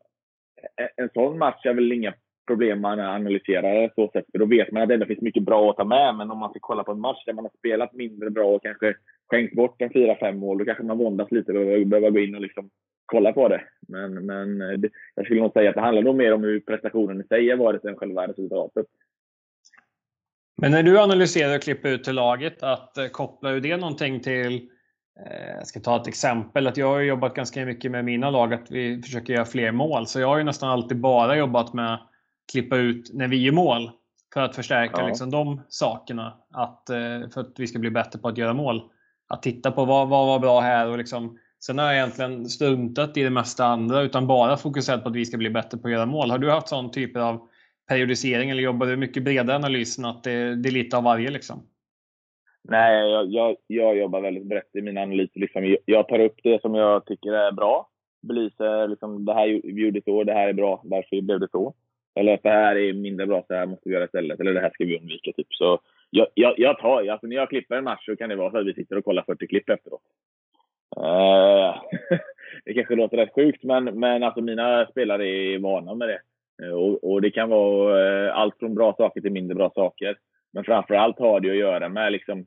S2: En, en sån match är väl inga problem man analyserar så sätt. För då vet man att det ändå finns mycket bra att ta med. Men om man ska kolla på en match där man har spelat mindre bra och kanske skänkt bort en 4-5 mål, då kanske man våndas lite och behöver gå in och liksom kolla på det. Men, men eh, det, jag skulle nog säga att det handlar nog mer om hur prestationen i sig har varit än själva resultatet.
S1: Men när du analyserar och klipper ut till laget, att koppla kopplar du det någonting till eh, jag ska ta ett exempel. Att jag har jobbat ganska mycket med mina lag att vi försöker göra fler mål. Så jag har ju nästan alltid bara jobbat med klippa ut när vi gör mål. För att förstärka ja. liksom, de sakerna. Att, eh, för att vi ska bli bättre på att göra mål. Att titta på vad, vad var bra här och liksom Sen har jag egentligen struntat i det mesta andra utan bara fokuserat på att vi ska bli bättre på att göra mål. Har du haft sån typ av periodisering eller jobbar du mycket bredare analysen att det, det är lite av varje liksom?
S2: Nej, jag, jag, jag jobbar väldigt brett i mina analyser. Liksom. Jag tar upp det som jag tycker är bra. Belyser liksom, det här gjorde så, det här är bra, därför blev det så. Eller att det här är mindre bra, så här måste vi göra istället. Eller det här ska vi undvika. Typ. Så jag, jag, jag tar, alltså, när jag klipper en match så kan det vara så att vi sitter och kollar 40 klipp efteråt. Uh, det kanske låter rätt sjukt, men, men alltså mina spelare är vana med det. Uh, och, och, det kan vara uh, allt från bra saker till mindre bra saker. Men framför allt har det att göra med liksom,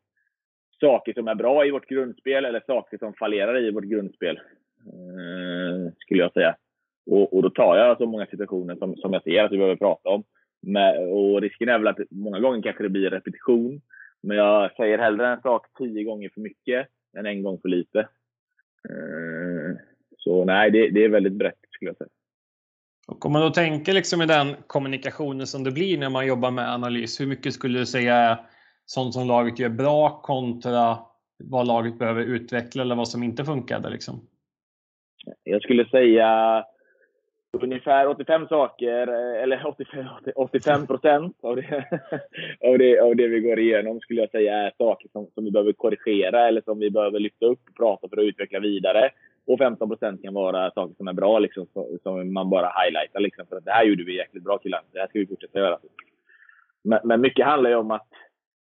S2: saker som är bra i vårt grundspel eller saker som fallerar i vårt grundspel. skulle jag säga. Och, och, då tar jag så många situationer som, som jag ser att vi behöver prata om. Med, och risken är väl att många gånger kanske det blir repetition. Men jag säger hellre en sak tio gånger för mycket än en gång för lite. Eh, så nej, det, det är väldigt brett skulle jag säga.
S1: Och om man då tänker liksom i den kommunikationen som det blir när man jobbar med analys, hur mycket skulle du säga är sånt som laget gör bra kontra vad laget behöver utveckla eller vad som inte funkade? Liksom?
S2: Jag skulle säga ungefär 85 saker, eh, eller 85, 85 procent av det, av, det, av det vi går igenom skulle jag säga är saker som, som vi behöver korrigera eller som vi behöver lyfta upp och prata för att utveckla vidare. Och 15 procent kan vara saker som är bra, liksom, som man bara highlightar. Liksom, för att det här gjorde vi jäkligt bra killar. Det här ska vi fortsätta göra. Men, men mycket handlar ju om att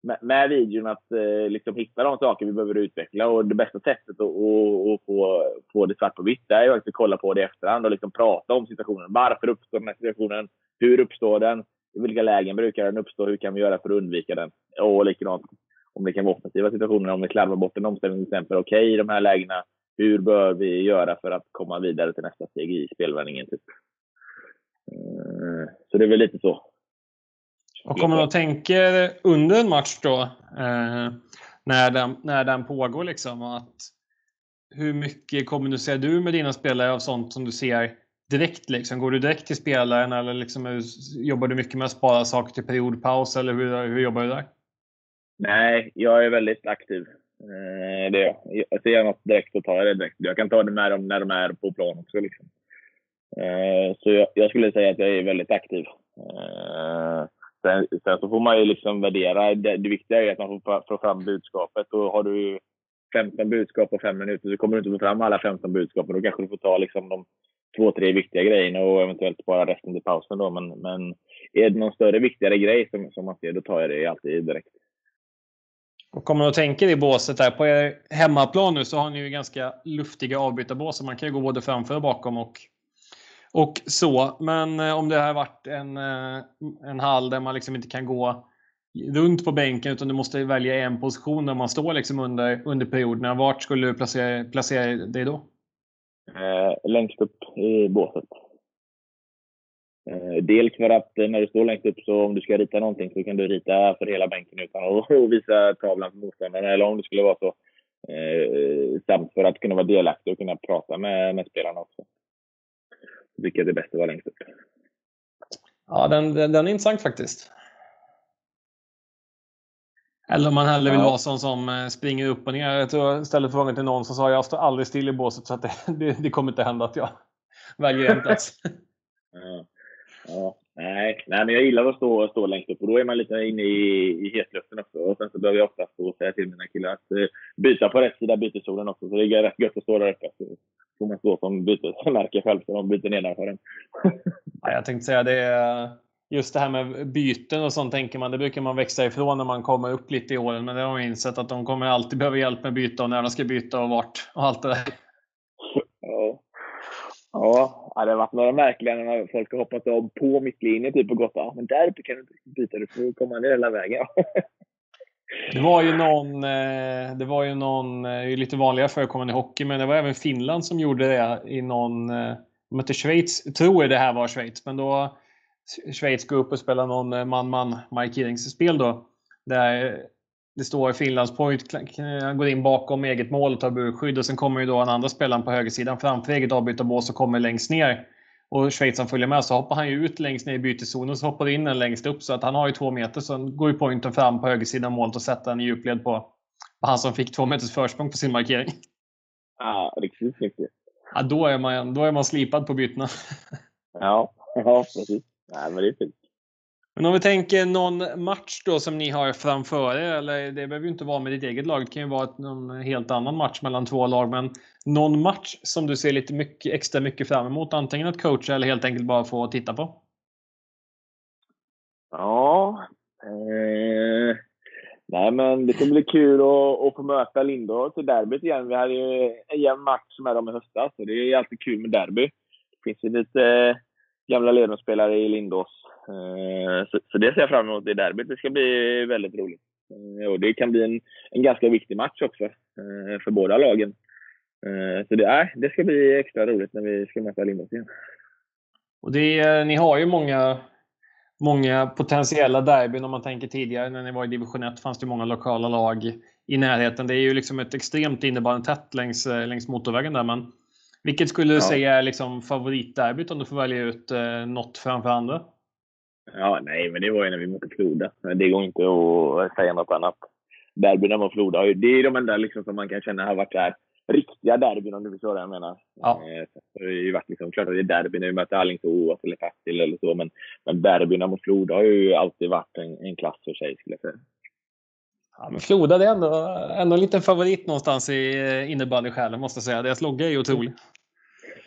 S2: med, med videon att eh, liksom hitta de saker vi behöver utveckla. Och det bästa sättet att, och, och få, få det svart på vitt är ju att kolla på det i efterhand och liksom prata om situationen. Varför uppstår den här situationen? Hur uppstår den? I vilka lägen brukar den uppstå? Hur kan vi göra för att undvika den? Och likadant om det kan vara offensiva situationer, om vi slarvar bort en omställning till exempel. Okej, okay, i de här lägena, hur bör vi göra för att komma vidare till nästa steg i spelvändningen? Typ. Eh, så det är väl lite så.
S1: Och om man tänker under en match då, eh, när, den, när den pågår, liksom, att hur mycket kommunicerar du med dina spelare av sånt som du ser direkt? Liksom? Går du direkt till spelaren eller liksom, jobbar du mycket med att spara saker till periodpaus? Eller hur, hur jobbar du där?
S2: Nej, jag är väldigt aktiv. Eh, det är jag. jag ser jag något direkt så tar jag det direkt. Jag kan ta det med dem när de är på plan också. Liksom. Eh, så jag, jag, skulle säga att jag är väldigt aktiv. Eh, Sen, sen, så får man ju liksom värdera. Det, det viktiga är att man får få fram budskapet. Och har du 15 budskap på fem minuter så kommer du inte få fram alla 15 budskap. Då kanske du får ta liksom de två, tre viktiga grejerna och eventuellt bara resten till pausen. Då. Men, men är det någon större viktigare grej som, som man ser, då tar jag det alltid direkt.
S1: Och du att tänka i båset där, på er hemmaplan nu så har ni ju ganska luftiga avbytarbås. Man kan ju gå både framför och bakom och och så. Men eh, om det har varit en, eh, en hall där man liksom inte kan gå runt på bänken utan du måste välja en position när man står liksom under, under perioderna. Vart skulle du placera, placera dig då?
S2: Eh, längst upp i båset. Eh, dels för att när du står längst upp så om du ska rita någonting så kan du rita för hela bänken utan att visa tavlan för motståndaren eller om det skulle vara så. Eh, samt för att kunna vara delaktig och kunna prata med, med spelarna också tycker jag det är bäst att vara längst upp.
S1: Ja, den, den, den är intressant faktiskt. Eller om man hellre vill ja. vara sån som eh, springer upp och ner. Jag tror ställde frågan till någon som sa jag står aldrig still i båset så att det, det, det kommer inte hända att jag väljer en plats.
S2: ja. ja. Nej, nej, men jag gillar att stå, stå längst upp och då är man lite inne i, i hetluften också. Och sen så behöver jag ofta stå och säga till mina killar att eh, byta på rätt sida bytesolen också. Så det är rätt gött att stå där uppe. Så får man stå som bytesmärke själv så de byter nedanför en.
S1: ja, jag tänkte säga det. just det här med byten och sånt tänker man, det brukar man växa ifrån när man kommer upp lite i åren. Men det har man insett att de kommer alltid behöva hjälp med byta och när de ska byta och vart och allt det där.
S2: Ja. Det har varit några märkliga när folk har hoppat av på mittlinjen typ och gått ja, men där kan du inte byta, du får komma ner hela vägen.
S1: Det var ju någon, eh, det var ju någon, eh, lite vanligare förekommande i hockey, men det var även Finland som gjorde det i någon, eh, de om inte Schweiz, tror jag det här var Schweiz, men då Schweiz går upp och spelar någon man-man markeringsspel då. Där det står Finlands point, går in bakom eget mål och tar burskydd och sen kommer ju då en andra spelaren på högersidan framför eget avbytarbås och kommer längst ner. Och Schweizaren följer med så hoppar han ju ut längst ner i byteszonen och så hoppar in en längst upp så att han har ju två meter så går ju pointen fram på högersidan målet och sätter en djupled på, på han som fick två meters försprång på sin markering.
S2: Ja, riktigt snyggt.
S1: Ja, då är man, då är man slipad på bytena.
S2: ja, ja, precis. Nej, men det är fint.
S1: Men om vi tänker någon match då som ni har framför er, eller det behöver ju inte vara med ditt eget lag, det kan ju vara någon helt annan match mellan två lag, men någon match som du ser lite mycket, extra mycket fram emot, antingen att coacha eller helt enkelt bara få titta på?
S2: Ja, eh, nej men det kommer bli kul att, att få möta Lindås i derbyt igen. Vi hade ju en jämn match med dem i höstas, så det är alltid kul med derby. Det finns ju lite gamla ledarspelare i Lindås. Eh, så, så, det ser jag fram emot i derbyt. Det ska bli väldigt roligt. Eh, och det kan bli en, en ganska viktig match också eh, för båda lagen. Så det, är, det ska bli extra roligt när vi ska möta Lindås igen.
S1: Och det, ni har ju många, många potentiella derbyn om man tänker tidigare när ni var i division 1 fanns det många lokala lag i närheten. Det är ju liksom ett extremt innebandy tätt längs, längs motorvägen där. Men vilket skulle du ja. säga är liksom favoritderbyt om du får välja ut eh, något framför andra?
S2: Ja, nej, men det var ju när vi mötte Floda. Det går inte att säga något annat. Derbyna mot Floda, det är de enda liksom som man kan känna har varit där riktiga derbyn om du förstår vad jag menar. Ja. Eh, det har ju varit liksom, klart att det är derby när vi möter Alingsås eller Partille eller så, men, men derbyna mot Floda har ju alltid varit en, en klass för sig skulle jag säga.
S1: Ja, men Floda det är ändå, ändå en liten favorit någonstans i eh, innebandysjälen måste jag säga. Deras logga är ju otrolig.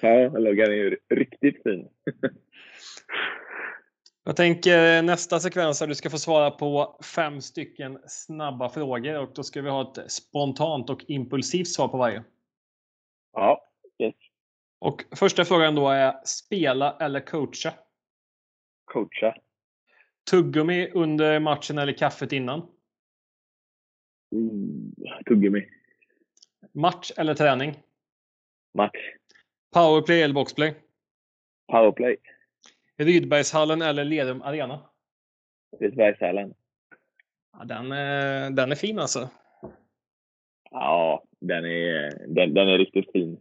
S2: Ja, loggan är ju riktigt fin.
S1: Jag tänker nästa sekvens här, du ska få svara på fem stycken snabba frågor och då ska vi ha ett spontant och impulsivt svar på varje.
S2: Ja, yes.
S1: Och första frågan då är spela eller coacha?
S2: Coacha.
S1: Tuggummi under matchen eller kaffet innan?
S2: Mm, tuggummi.
S1: Match eller träning?
S2: Match.
S1: Powerplay eller boxplay?
S2: Powerplay.
S1: Rydbergshallen eller Lerum Arena?
S2: Rydbergshallen.
S1: Ja, den, är, den är fin alltså.
S2: Ja, den är, den, den är riktigt fin.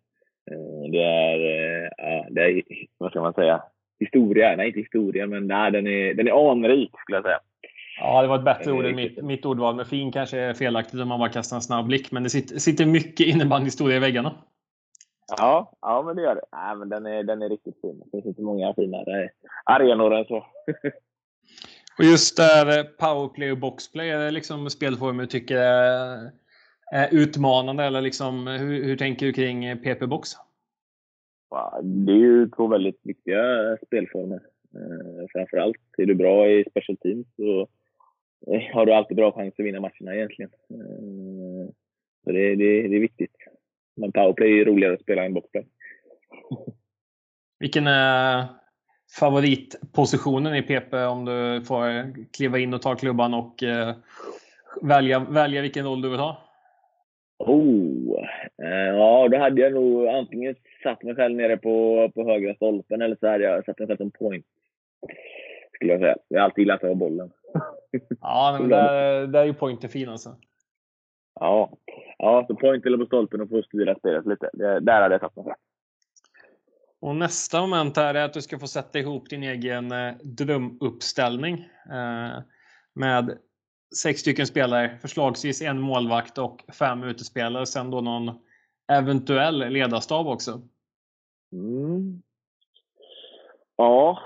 S2: Eh, det är, eh, det är, vad ska man säga, historia. Nej, inte historia, men nej, den, är, den är anrik skulle jag säga.
S1: Ja, det var ett bättre ord än mitt, mitt ordval. Men fin kanske är felaktigt om man bara kastar en snabb blick. Men det sitter, sitter mycket innebandyhistoria i väggarna.
S2: Ja, ja men det gör det. Nej, men den, är, den är riktigt fin. Det finns inte många finare arenor än så.
S1: och just där powerplay och boxplay, är det liksom spelformer du tycker är, utmanande? Eller liksom, hur, hur tänker du kring PP-box?
S2: Det är ju två väldigt viktiga spelformer. Eh, framförallt är du bra i special teams så eh, har du alltid bra chans att vinna matcherna egentligen. Eh, så det, det, det är viktigt. Men powerplay är roligare att spela än boxplay.
S1: Vilken är favoritpositionen i PP om du får kliva in och ta klubban och eh, välja, välja vilken roll du vill ha?
S2: Oh, eh, ja, då hade jag nog antingen satt mig själv nere på, på högra stolpen eller så hade jag satt mig själv som point. Skulle jag säga. Jag har alltid gillat att ha bollen.
S1: Ja, men där, där är ju pointer fin alltså.
S2: Ja, ja så point eller på stolpen och få styra spelet lite. Det, där hade jag satt mig.
S1: Och nästa moment här är att du ska få sätta ihop din egen eh, drömuppställning eh, med sex stycken spelare, förslagsvis en målvakt och fem utespelare. Sen då någon eventuell ledarstab också.
S2: Mm. Ja,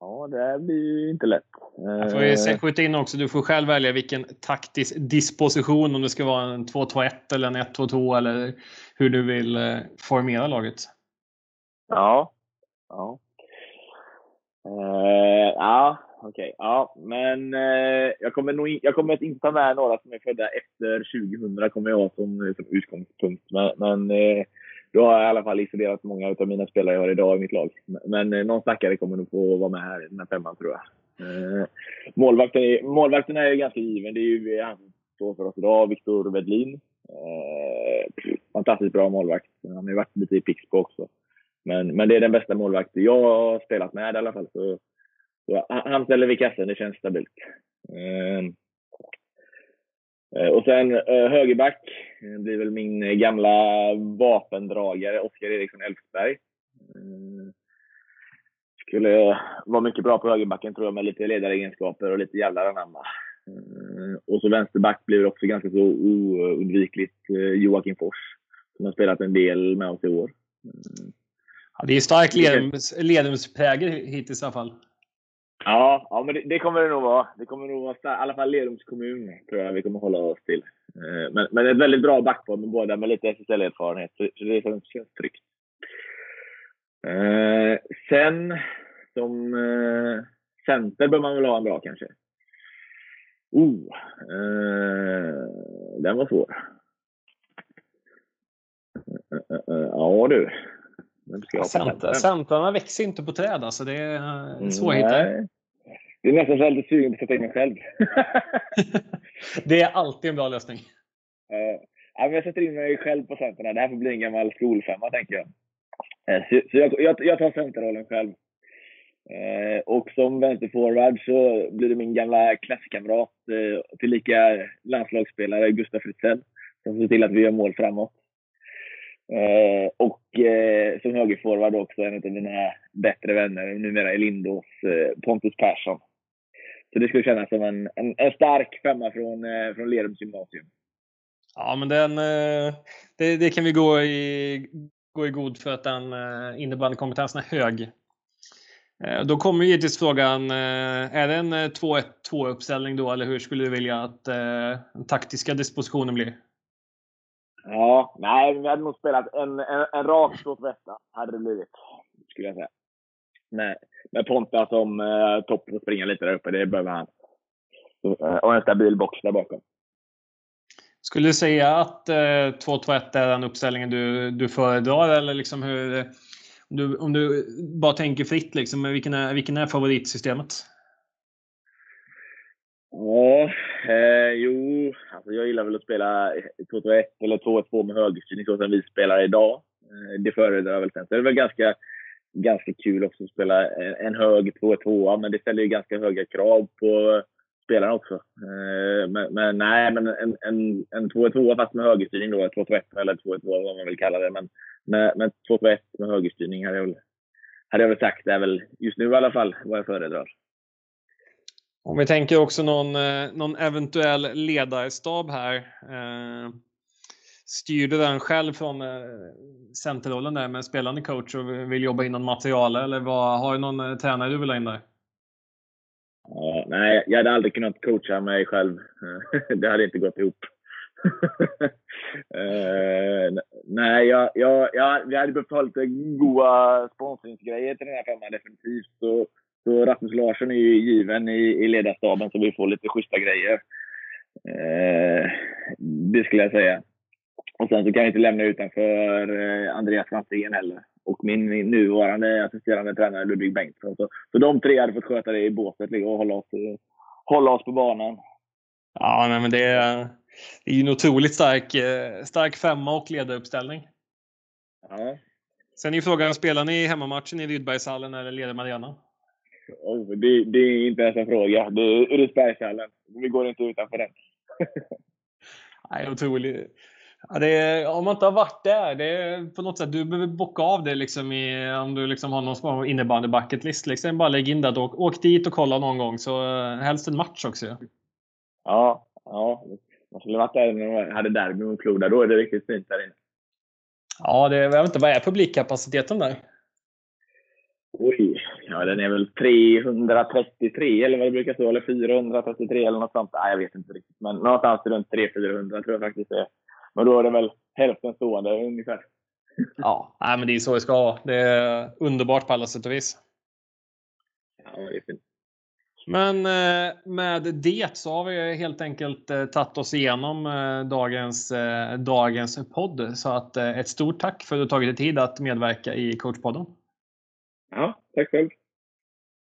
S2: Ja, det blir ju inte lätt.
S1: Jag får ju eh. skjuta in också, du får själv välja vilken taktisk disposition, om det ska vara en 2-2-1 eller en 1-2-2 eller hur du vill eh, formera laget.
S2: Ja. Ja. Uh, ja, okej. Okay. Ja, men eh, jag, kommer nog, jag kommer inte ta med några som är födda efter 2000, kommer jag ha som, som utgångspunkt. Men, men eh, då har jag i alla fall isolerat många av mina spelare jag har idag i mitt lag. Men eh, någon stackare kommer nog få vara med här i den här femman, tror jag. Eh, målvakten, är, målvakten är ganska given. Det är ju eh, han som står för oss idag, Viktor Wedlin. Eh, fantastiskt bra målvakt. Han har ju varit lite i Pixbo också. Men, men det är den bästa målvakt jag har spelat med i alla fall. Så, så han ställer vid kassen, det känns stabilt. Eh, och sen eh, högerback det blir väl min gamla vapendragare Oskar Eriksson Elfsberg. Eh, skulle vara mycket bra på högerbacken tror jag med lite ledaregenskaper och lite jävlar anamma. Eh, och så vänsterback blir också ganska så oundvikligt eh, Joakim Fors som har spelat en del med oss i år.
S1: Ja, det är stark Ledumsprägel hittills i alla fall.
S2: Ja, ja men det, det, kommer det nog vara. Det kommer nog vara i alla fall Lerums kommun tror jag vi kommer hålla oss till. Eh, men, men ett väldigt bra backpar med båda med lite SSL-erfarenhet, så, så det känns, känns tryggt. Eh, sen, som eh, center bör man väl ha en bra kanske. Oh, eh, den var svår. Eh, eh, eh ja du.
S1: Centrarna växer inte på träd alltså. Det är att hitta.
S2: Det är nästan lite sugen på att sätta in mig själv.
S1: det är alltid en bra lösning.
S2: Uh, ja, jag sätter in mig själv på centerna. Det här får bli en gammal skolfemma, tänker jag. Uh, så, så jag, jag, jag, tar centerrollen själv. Uh, och som vänsterforward så blir det min gamla klasskamrat, tillika landslagsspelare, Gustav Fritzell, som ser till att vi gör mål framåt. Eh, och eh, som högerforward också en av mina bättre vänner, numera i Lindås, eh, Pontus Persson. Så det skulle kännas som en, en, en stark femma från, eh, från Lerums gymnasium.
S1: Ja, men den, eh, det, det, kan vi gå i, gå i god för att den eh, innebandykompetensen är hög. Eh, då kommer givetvis frågan, eh, är det en eh, 2-1-2 uppställning då eller hur skulle du vilja att den taktiska dispositionen blir?
S2: Ja, nej, vi hade nog spelat en, en, en rak ståtvätta, hade det blivit. Skulle jag säga. Med, med Ponta som eh, topp och springa lite där uppe, det behöver han. Eh, och en stabil box där bakom.
S1: Skulle du säga att eh, 2-2-1 är den uppställningen du, du föredrar? Eller liksom hur, eh, om, du, om du bara tänker fritt, liksom, vilken, är, vilken är favoritsystemet?
S2: Ja, eh, jo, alltså jag gillar väl att spela 2-2-1 eller 2-2 med högerstyrning så som vi spelar idag. Eh, det föredrar jag väl sen. Så det är väl ganska, ganska kul också att spela en, hög 2-2, men det ställer ju ganska höga krav på spelarna också. Eh, men, men, nej, men en, en, en 2-2 fast med högerstyrning då, 2-2-1 eller 2-2 vad man vill kalla det. Men men, men 2-2-1 med högerstyrning hade jag väl, hade jag väl sagt, det är väl just nu i alla fall vad jag föredrar.
S1: Om vi tänker också någon, eh, någon eventuell ledarstab här. Eh, styrde styr du den själv från eh, centerrollen där med spelande coach och vill jobba in någon material eller vad, har du någon tränare du vill ha in där?
S2: Ja, nej, jag hade aldrig kunnat coacha mig själv. det hade inte gått ihop. uh, nej, jag, jag, jag, vi hade behövt ha lite goa sponsringsgrejer till den här femman definitivt. Så så Rasmus Larsson är ju given i, i ledarstaben så vi får lite schyssta grejer. Eh, det skulle jag säga. Och sen så kan jag inte lämna utanför eh, Andreas Franzén heller. Och min, min, nuvarande assisterande tränare Ludvig Bengtsson. Så, så de tre hade fått sköta det i båset liksom, och hålla oss, hålla oss på banan.
S1: Ja, nej, men det är, det är ju en otroligt stark, eh, stark femma och ledaruppställning.
S2: Ja.
S1: Sen är frågan, spelar ni hemmamatchen i Rydbergshallen eller Ledem Arena?
S2: Oh, det, det, är inte ens en fråga. Det är Urisbergshallen. Vi går inte utanför den.
S1: Nej, otroligt. Ja, det är, om man inte har varit där, det är på något sätt, du behöver bocka av det liksom i, om du liksom har någon små innebandy bucket list. Liksom. Bara lägg in det. Åk, åk dit och kolla någon gång. Så eh, helst en match också.
S2: Ja, ja. Man skulle varit där när de hade derby mot Floda. Då är det riktigt fint där inne.
S1: Ja, det, jag vet inte, vad är publikkapaciteten där?
S2: Oj, ja den är väl 333 eller vad det brukar stå, eller 433 eller något sånt. Nej, jag vet inte riktigt. Men någonstans runt 300-400 tror jag faktiskt det är. Men då är det väl hälften stående ungefär.
S1: Ja, nej, men det är så det ska vara. Det är underbart på alla sätt och vis.
S2: Ja, det är fint.
S1: Men med det så har vi helt enkelt tagit oss igenom dagens, dagens podd. Så att ett stort tack för att du tagit dig tid att medverka i coachpodden.
S2: Ja, tack själv.